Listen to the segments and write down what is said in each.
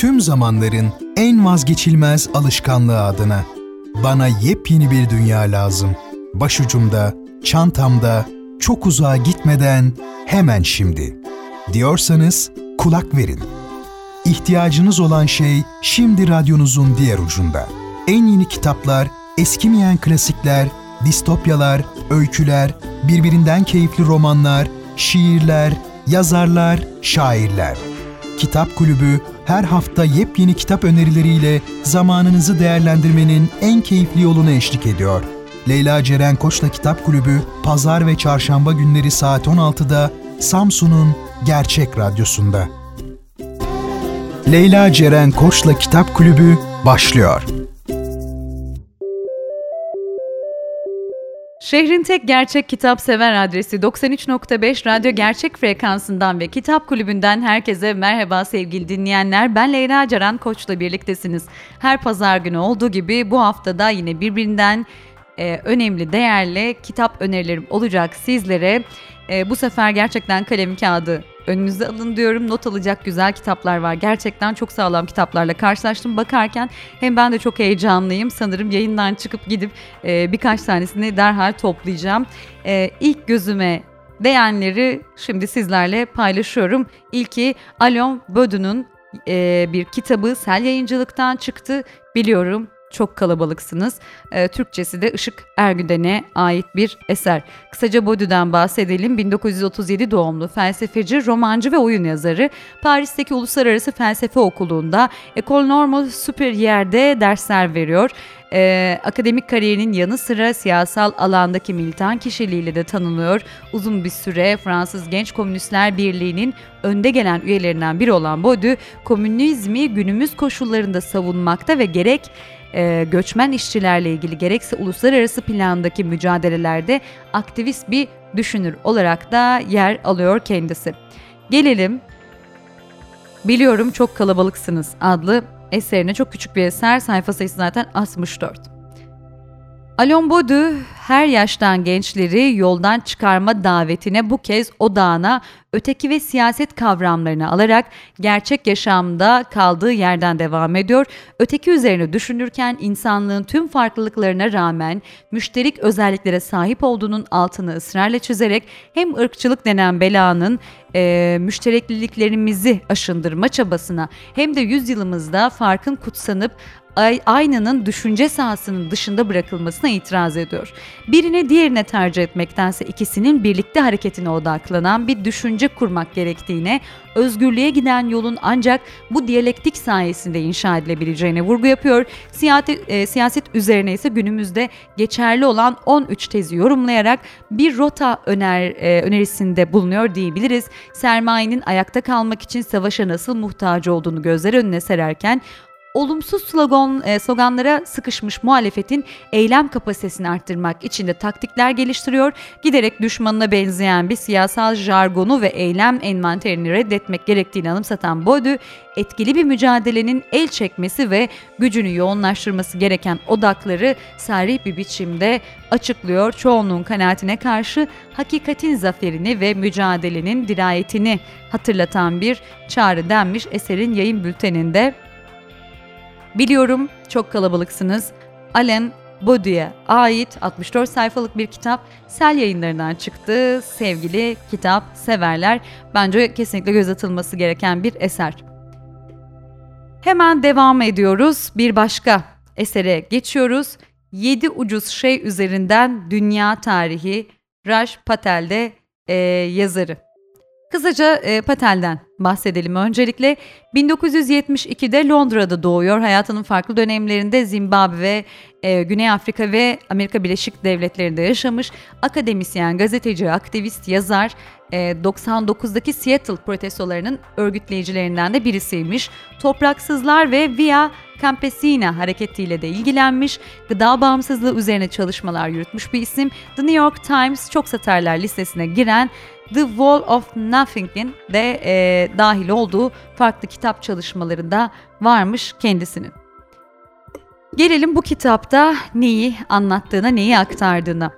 tüm zamanların en vazgeçilmez alışkanlığı adına. Bana yepyeni bir dünya lazım. Başucumda, çantamda, çok uzağa gitmeden hemen şimdi. Diyorsanız kulak verin. İhtiyacınız olan şey şimdi radyonuzun diğer ucunda. En yeni kitaplar, eskimeyen klasikler, distopyalar, öyküler, birbirinden keyifli romanlar, şiirler, yazarlar, şairler. Kitap Kulübü her hafta yepyeni kitap önerileriyle zamanınızı değerlendirmenin en keyifli yolunu eşlik ediyor. Leyla Ceren Koç'la Kitap Kulübü pazar ve çarşamba günleri saat 16'da Samsun'un Gerçek Radyosu'nda. Leyla Ceren Koç'la Kitap Kulübü başlıyor. Şehrin tek gerçek kitap sever adresi 93.5 Radyo Gerçek Frekansı'ndan ve Kitap Kulübü'nden herkese merhaba sevgili dinleyenler. Ben Leyla Caran Koç'la birliktesiniz. Her pazar günü olduğu gibi bu haftada yine birbirinden e, önemli, değerli kitap önerilerim olacak sizlere. E, bu sefer gerçekten kalem kağıdı önünüze alın diyorum. Not alacak güzel kitaplar var. Gerçekten çok sağlam kitaplarla karşılaştım bakarken. Hem ben de çok heyecanlıyım. Sanırım yayından çıkıp gidip e, birkaç tanesini derhal toplayacağım. E, ilk gözüme değenleri şimdi sizlerle paylaşıyorum. İlki Alon Bödü'nün e, bir kitabı Sel Yayıncılık'tan çıktı. Biliyorum çok kalabalıksınız. E, Türkçesi de Işık Ergüden'e ait bir eser. Kısaca Baudu'dan bahsedelim. 1937 doğumlu felsefeci, romancı ve oyun yazarı. Paris'teki Uluslararası Felsefe Okulu'nda Ecole Normale Supérieur'de dersler veriyor. Ee, akademik kariyerinin yanı sıra siyasal alandaki militan kişiliğiyle de tanınıyor. Uzun bir süre Fransız Genç Komünistler Birliği'nin önde gelen üyelerinden biri olan Baudu, komünizmi günümüz koşullarında savunmakta ve gerek e, göçmen işçilerle ilgili gerekse uluslararası plandaki mücadelelerde aktivist bir düşünür olarak da yer alıyor kendisi. Gelelim Biliyorum çok kalabalıksınız adlı eserine çok küçük bir eser sayfa sayısı zaten 64. Alon Bodu her yaştan gençleri yoldan çıkarma davetine bu kez odağına öteki ve siyaset kavramlarını alarak gerçek yaşamda kaldığı yerden devam ediyor. Öteki üzerine düşünürken insanlığın tüm farklılıklarına rağmen müşterik özelliklere sahip olduğunun altını ısrarla çizerek hem ırkçılık denen belanın e, müşterekliliklerimizi aşındırma çabasına hem de yüzyılımızda farkın kutsanıp aynanın düşünce sahasının dışında bırakılmasına itiraz ediyor. Birine diğerine tercih etmektense ikisinin birlikte hareketine odaklanan bir düşünce kurmak gerektiğine, özgürlüğe giden yolun ancak bu diyalektik sayesinde inşa edilebileceğine vurgu yapıyor. Siyaset, e, siyaset üzerine ise günümüzde geçerli olan 13 tezi yorumlayarak bir rota öner e, önerisinde bulunuyor diyebiliriz. Sermayenin ayakta kalmak için savaşa nasıl muhtaç olduğunu gözler önüne sererken olumsuz slogan, e, sloganlara sıkışmış muhalefetin eylem kapasitesini arttırmak için de taktikler geliştiriyor. Giderek düşmanına benzeyen bir siyasal jargonu ve eylem envanterini reddetmek gerektiğini anımsatan Bodu, etkili bir mücadelenin el çekmesi ve gücünü yoğunlaştırması gereken odakları sarih bir biçimde açıklıyor. Çoğunluğun kanaatine karşı hakikatin zaferini ve mücadelenin dirayetini hatırlatan bir çağrı denmiş eserin yayın bülteninde. Biliyorum çok kalabalıksınız. Alain Baudu'ya ait 64 sayfalık bir kitap Sel yayınlarından çıktı. Sevgili kitap severler bence kesinlikle göz atılması gereken bir eser. Hemen devam ediyoruz. Bir başka esere geçiyoruz. 7 ucuz şey üzerinden dünya tarihi Raj Patel'de e, yazarı. Kısaca e, Patel'den bahsedelim öncelikle. 1972'de Londra'da doğuyor. Hayatının farklı dönemlerinde Zimbabwe, e, Güney Afrika ve Amerika Birleşik Devletleri'nde yaşamış. Akademisyen, gazeteci, aktivist, yazar. E, 99'daki Seattle protestolarının örgütleyicilerinden de birisiymiş. Topraksızlar ve Via Campesina hareketiyle de ilgilenmiş. Gıda bağımsızlığı üzerine çalışmalar yürütmüş bir isim. The New York Times çok satarlar listesine giren The Wall of Nothing'in de e, dahil olduğu farklı kitap çalışmalarında varmış kendisinin. Gelelim bu kitapta neyi anlattığına, neyi aktardığına.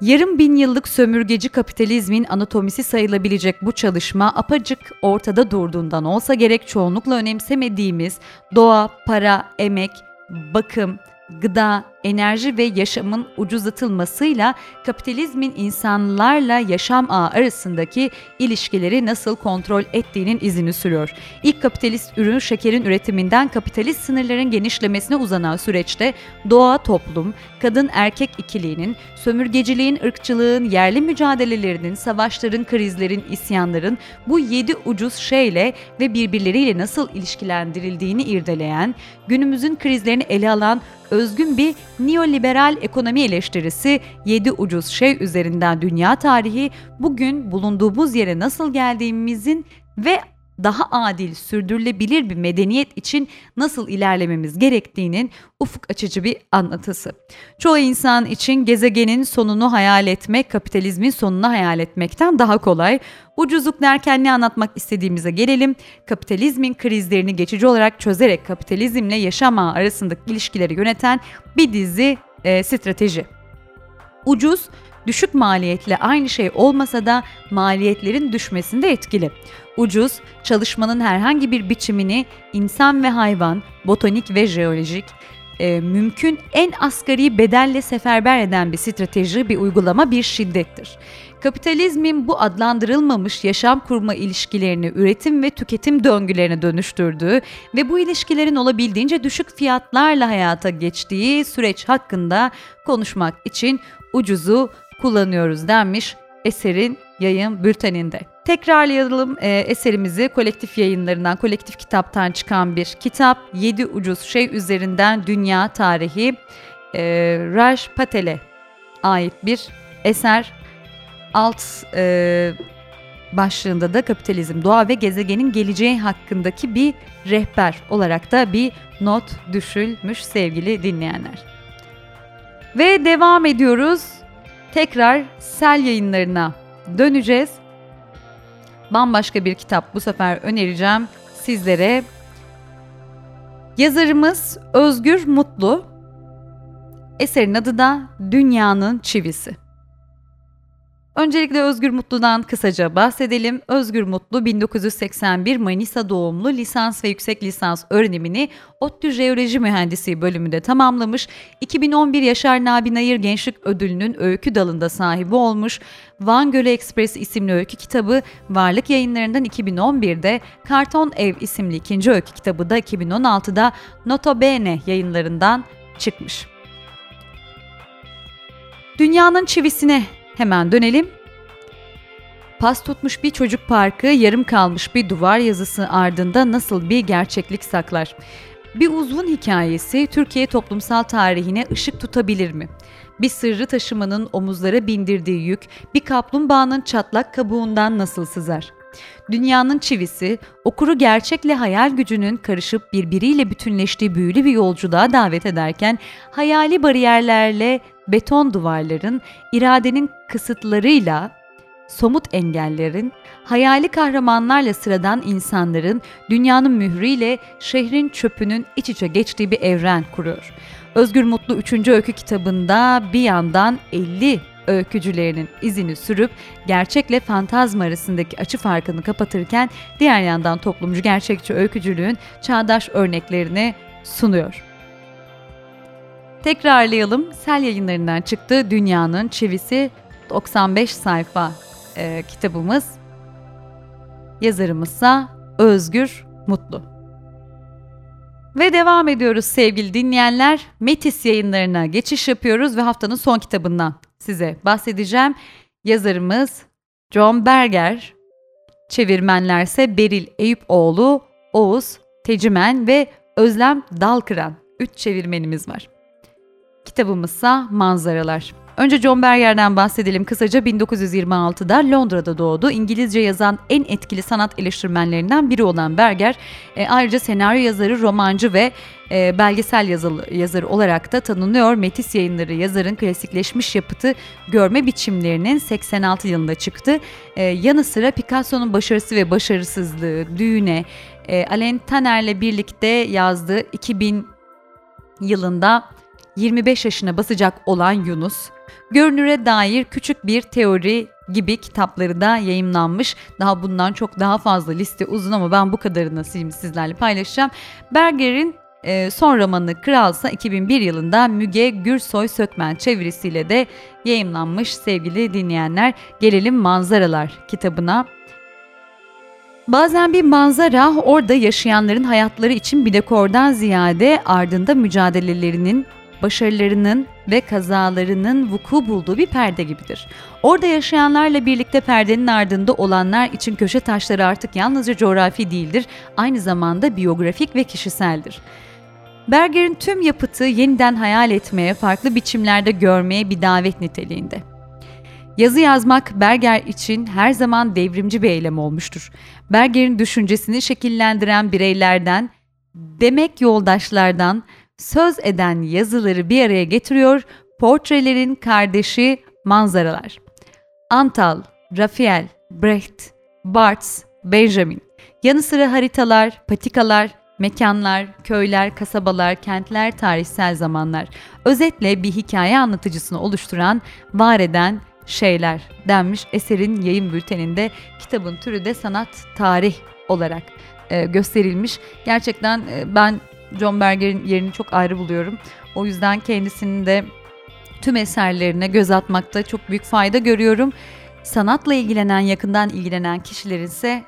Yarım bin yıllık sömürgeci kapitalizmin anatomisi sayılabilecek bu çalışma apacık ortada durduğundan olsa gerek çoğunlukla önemsemediğimiz doğa, para, emek, bakım, gıda, enerji ve yaşamın ucuzlatılmasıyla kapitalizmin insanlarla yaşam ağı arasındaki ilişkileri nasıl kontrol ettiğinin izini sürüyor. İlk kapitalist ürün şekerin üretiminden kapitalist sınırların genişlemesine uzanan süreçte doğa toplum, kadın erkek ikiliğinin, sömürgeciliğin, ırkçılığın, yerli mücadelelerinin, savaşların, krizlerin, isyanların bu yedi ucuz şeyle ve birbirleriyle nasıl ilişkilendirildiğini irdeleyen, günümüzün krizlerini ele alan özgün bir neoliberal ekonomi eleştirisi 7 ucuz şey üzerinden dünya tarihi bugün bulunduğumuz yere nasıl geldiğimizin ve daha adil, sürdürülebilir bir medeniyet için nasıl ilerlememiz gerektiğinin ufuk açıcı bir anlatısı. Çoğu insan için gezegenin sonunu hayal etmek, kapitalizmin sonunu hayal etmekten daha kolay. Ucuzluk derken ne anlatmak istediğimize gelelim. Kapitalizmin krizlerini geçici olarak çözerek kapitalizmle yaşam ağı arasındaki ilişkileri yöneten bir dizi e, strateji. Ucuz, düşük maliyetle aynı şey olmasa da maliyetlerin düşmesinde etkili. Ucuz, çalışmanın herhangi bir biçimini insan ve hayvan, botanik ve jeolojik, e, mümkün en asgari bedelle seferber eden bir strateji, bir uygulama, bir şiddettir. Kapitalizmin bu adlandırılmamış yaşam kurma ilişkilerini üretim ve tüketim döngülerine dönüştürdüğü ve bu ilişkilerin olabildiğince düşük fiyatlarla hayata geçtiği süreç hakkında konuşmak için ucuzu kullanıyoruz denmiş eserin yayın bülteninde. Tekrarlayalım e, eserimizi kolektif yayınlarından, kolektif kitaptan çıkan bir kitap. 7 ucuz şey üzerinden dünya tarihi e, Raj Patel'e ait bir eser. Alt e, başlığında da kapitalizm, doğa ve gezegenin geleceği hakkındaki bir rehber olarak da bir not düşülmüş sevgili dinleyenler. Ve devam ediyoruz. Tekrar Sel yayınlarına döneceğiz. Bambaşka bir kitap bu sefer önereceğim sizlere. Yazarımız Özgür Mutlu. Eserin adı da Dünyanın Çivisi. Öncelikle Özgür Mutlu'dan kısaca bahsedelim. Özgür Mutlu 1981 Manisa doğumlu lisans ve yüksek lisans öğrenimini ODTÜ Jeoloji Mühendisliği bölümünde tamamlamış. 2011 Yaşar Nabi Nayır Gençlik Ödülü'nün öykü dalında sahibi olmuş. Van Gölü Express isimli öykü kitabı Varlık Yayınları'ndan 2011'de Karton Ev isimli ikinci öykü kitabı da 2016'da Notobene yayınlarından çıkmış. Dünyanın çivisine Hemen dönelim. Pas tutmuş bir çocuk parkı, yarım kalmış bir duvar yazısı ardında nasıl bir gerçeklik saklar? Bir uzun hikayesi Türkiye toplumsal tarihine ışık tutabilir mi? Bir sırrı taşımanın omuzlara bindirdiği yük bir kaplumbağanın çatlak kabuğundan nasıl sızar? Dünyanın çivisi, okuru gerçekle hayal gücünün karışıp birbiriyle bütünleştiği büyülü bir yolculuğa davet ederken hayali bariyerlerle beton duvarların, iradenin kısıtlarıyla, somut engellerin, hayali kahramanlarla sıradan insanların dünyanın mührüyle şehrin çöpünün iç içe geçtiği bir evren kuruyor. Özgür Mutlu 3. öykü kitabında bir yandan 50 öykücülerinin izini sürüp gerçekle fantazma arasındaki açı farkını kapatırken diğer yandan toplumcu gerçekçi öykücülüğün çağdaş örneklerini sunuyor. Tekrarlayalım. Sel yayınlarından çıktı Dünyanın Çivisi 95 sayfa e, kitabımız. Yazarımızsa Özgür Mutlu. Ve devam ediyoruz sevgili dinleyenler. Metis yayınlarına geçiş yapıyoruz ve haftanın son kitabından size bahsedeceğim. Yazarımız John Berger, çevirmenlerse Beril Eyüpoğlu, Oğuz Tecimen ve Özlem Dalkıran. Üç çevirmenimiz var. Kitabımızsa Manzaralar. Önce John Berger'den bahsedelim kısaca. 1926'da Londra'da doğdu. İngilizce yazan en etkili sanat eleştirmenlerinden biri olan Berger, e, ayrıca senaryo yazarı, romancı ve e, belgesel yazılı, yazarı olarak da tanınıyor. Metis yayınları yazarın klasikleşmiş yapıtı görme biçimlerinin 86 yılında çıktı. E, yanı sıra Picasso'nun başarısı ve başarısızlığı, Düğüne, e, Alain Taner'le birlikte yazdığı 2000 yılında 25 yaşına basacak olan Yunus, görünüre dair küçük bir teori gibi kitapları da yayımlanmış. Daha bundan çok daha fazla liste uzun ama ben bu kadarını sizlerle paylaşacağım. Berger'in e, son romanı Kralsa 2001 yılında Müge Gürsoy Sökmen çevirisiyle de yayımlanmış sevgili dinleyenler. Gelelim Manzaralar kitabına. Bazen bir manzara orada yaşayanların hayatları için bir dekordan ziyade ardında mücadelelerinin, başarılarının ve kazalarının vuku bulduğu bir perde gibidir. Orada yaşayanlarla birlikte perdenin ardında olanlar için köşe taşları artık yalnızca coğrafi değildir, aynı zamanda biyografik ve kişiseldir. Berger'in tüm yapıtı yeniden hayal etmeye, farklı biçimlerde görmeye bir davet niteliğinde. Yazı yazmak Berger için her zaman devrimci bir eylem olmuştur. Berger'in düşüncesini şekillendiren bireylerden, demek yoldaşlardan, söz eden yazıları bir araya getiriyor, portrelerin kardeşi manzaralar. Antal, Raphael, Brecht, Barthes, Benjamin. Yanı sıra haritalar, patikalar, mekanlar, köyler, kasabalar, kentler, tarihsel zamanlar. Özetle bir hikaye anlatıcısını oluşturan, var eden şeyler denmiş eserin yayın bülteninde. Kitabın türü de sanat tarih olarak e, gösterilmiş. Gerçekten e, ben John Berger'in yerini çok ayrı buluyorum. O yüzden kendisinin de tüm eserlerine göz atmakta çok büyük fayda görüyorum. Sanatla ilgilenen, yakından ilgilenen kişilerin ise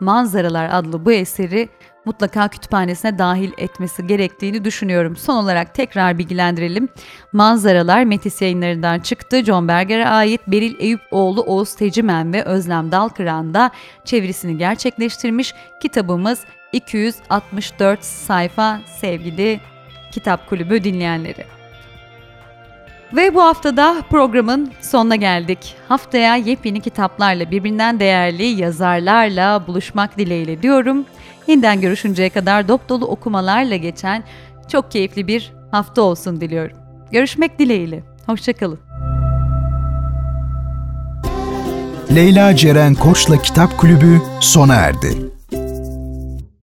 Manzaralar adlı bu eseri mutlaka kütüphanesine dahil etmesi gerektiğini düşünüyorum. Son olarak tekrar bilgilendirelim. Manzaralar Metis yayınlarından çıktı. John Berger'e ait Beril Eyüpoğlu, Oğuz Tecimen ve Özlem Dalkıran da çevirisini gerçekleştirmiş. Kitabımız 264 sayfa sevgili Kitap Kulübü dinleyenleri. Ve bu haftada programın sonuna geldik. Haftaya yepyeni kitaplarla birbirinden değerli yazarlarla buluşmak dileğiyle diyorum. Yeniden görüşünceye kadar dop dolu okumalarla geçen çok keyifli bir hafta olsun diliyorum. Görüşmek dileğiyle. Hoşçakalın. Leyla Ceren Koç'la Kitap Kulübü sona erdi.